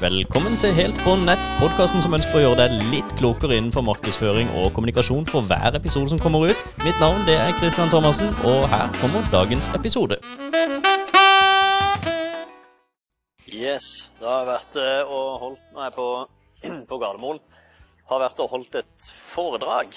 Velkommen til Helt på nett, podkasten som ønsker å gjøre deg litt klokere innenfor markedsføring og kommunikasjon for hver episode som kommer ut. Mitt navn det er Christian Thomassen, og her kommer dagens episode. Yes, da har jeg vært eh, og holdt Nå jeg på, på Gardermoen. Har vært og holdt et foredrag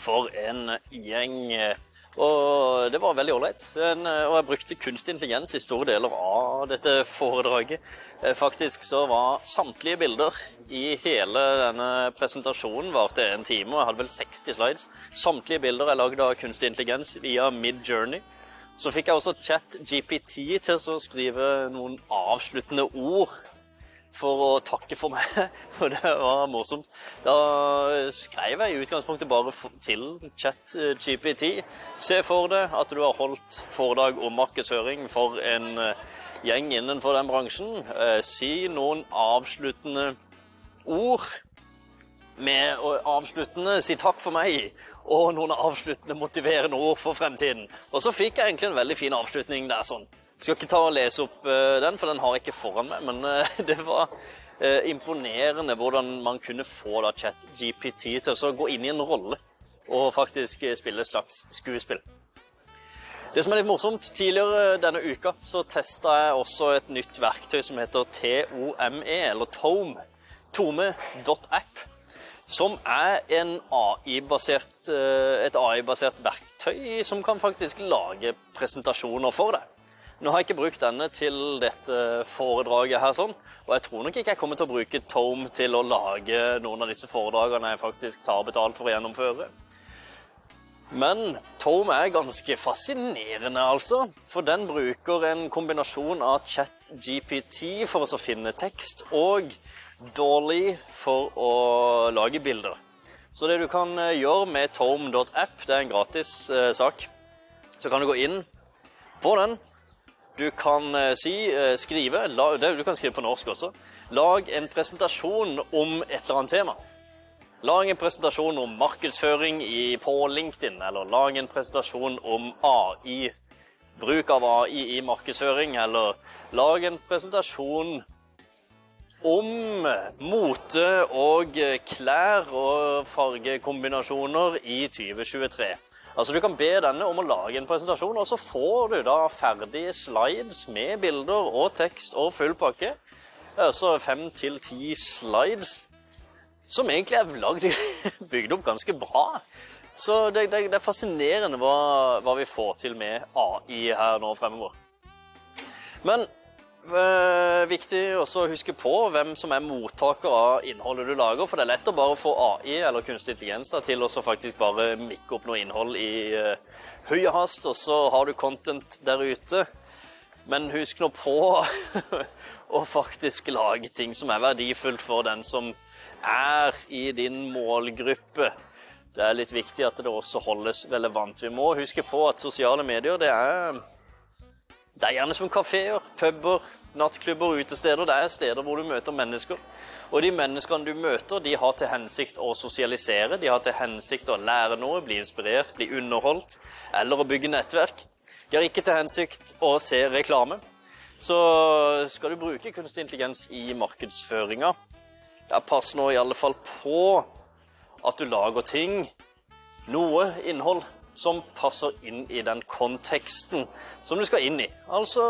for en gjeng eh, og det var veldig ålreit. Og jeg brukte kunstig intelligens i store deler av dette foredraget. Eh, faktisk så var samtlige bilder i hele denne presentasjonen varte en time, og jeg hadde vel 60 slides. Samtlige bilder er lagd av kunstig intelligens via Midjourney. Så fikk jeg også chat GPT til å skrive noen avsluttende ord for å takke for meg, og det var morsomt. Da skrev jeg i utgangspunktet bare til chat-GPT. Se for deg at du har holdt foredrag om markedsføring for en eh, gjeng innenfor den bransjen. Eh, si noen avsluttende ord med avsluttende si takk for meg og noen avsluttende motiverende ord for fremtiden. Og så fikk jeg egentlig en veldig fin avslutning der sånn. Skal ikke ta og lese opp uh, den, for den har jeg ikke foran meg. Men uh, det var imponerende hvordan man kunne få da chat-GPT til å gå inn i en rolle og faktisk spille et slags skuespill. Det som er litt morsomt, Tidligere denne uka så testa jeg også et nytt verktøy som heter TOME, eller Tome. Tome.app. Som er AI et AI-basert verktøy som kan faktisk lage presentasjoner for deg. Nå har jeg ikke brukt denne til dette foredraget her, sånn, og jeg tror nok ikke jeg kommer til å bruke Tome til å lage noen av disse foredragene jeg faktisk tar betalt for å gjennomføre. Men Tome er ganske fascinerende, altså. For den bruker en kombinasjon av chat-GPT for å finne tekst og Dolly for å lage bilder. Så det du kan eh, gjøre med tome.app, det er en gratis eh, sak. Så kan du gå inn på den, du kan eh, si, eh, skrive, du kan skrive på norsk også. Lag en presentasjon om et eller annet tema. Lag en presentasjon om markedsføring i, på LinkedIn, eller lag en presentasjon om AI. Bruk av AI i markedsføring, eller lag en presentasjon om mote og klær og fargekombinasjoner i 2023. Altså Du kan be denne om å lage en presentasjon, og så får du da ferdige slides med bilder og tekst og full pakke. Altså fem til ti slides som egentlig er lagd, bygd opp ganske bra. Så det, det, det er fascinerende hva, hva, vi får til med AI her nå fremover. Men øh, viktig også å huske på hvem som er mottaker av innholdet du lager. For det er lett å bare få AI eller kunstig intelligens da, til å faktisk bare mikke opp noe innhold i øh, høy hast, og så har du content der ute. Men husk nå på å faktisk lage ting som er verdifullt for den som er i din målgruppe. Det er litt viktig at det også holdes relevant. Vi må huske på at sosiale medier det er det er gjerne som kafeer, puber, nattklubber, utesteder. Det er steder hvor du møter mennesker. Og de menneskene du møter, de har til hensikt å sosialisere. De har til hensikt å lære noe, bli inspirert, bli underholdt eller å bygge nettverk. De har ikke til hensikt å se reklame. Så skal du bruke kunstig intelligens i markedsføringa, ja, pass nå i alle fall på at du lager ting, noe innhold, som passer inn i den konteksten som du skal inn i. Altså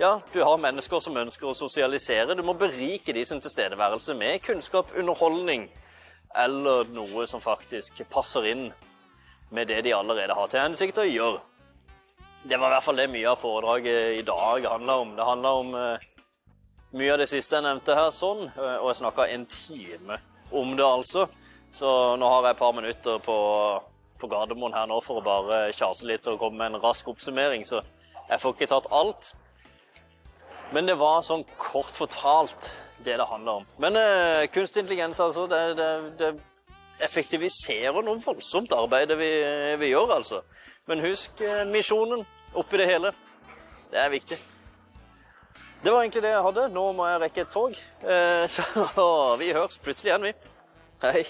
ja, du har mennesker som ønsker å sosialisere. Du må berike de sin tilstedeværelse med kunnskap, underholdning eller noe som faktisk passer inn med det de allerede har til hensikt å gjøre. Det var i hvert fall det mye av foredraget i dag handla om. Det handla om uh, mye av det siste jeg nevnte her, sånn, uh, og jeg snakka en time om det, altså. Så nå har jeg et par minutter på på Gardermoen her nå for å bare kjase litt og komme med en rask oppsummering, så jeg får ikke tatt alt. Men det var sånn kort fortalt det det handler om. Men uh, kunstig intelligens, altså, det, det, det, effektiviserer noe voldsomt arbeid vi, vi gjør, altså. Men husk uh, misjonen oppi det hele. Det er viktig. Det var egentlig det jeg hadde. Nå må jeg rekke et tog. Uh, så vi høres plutselig igjen, vi. Hei.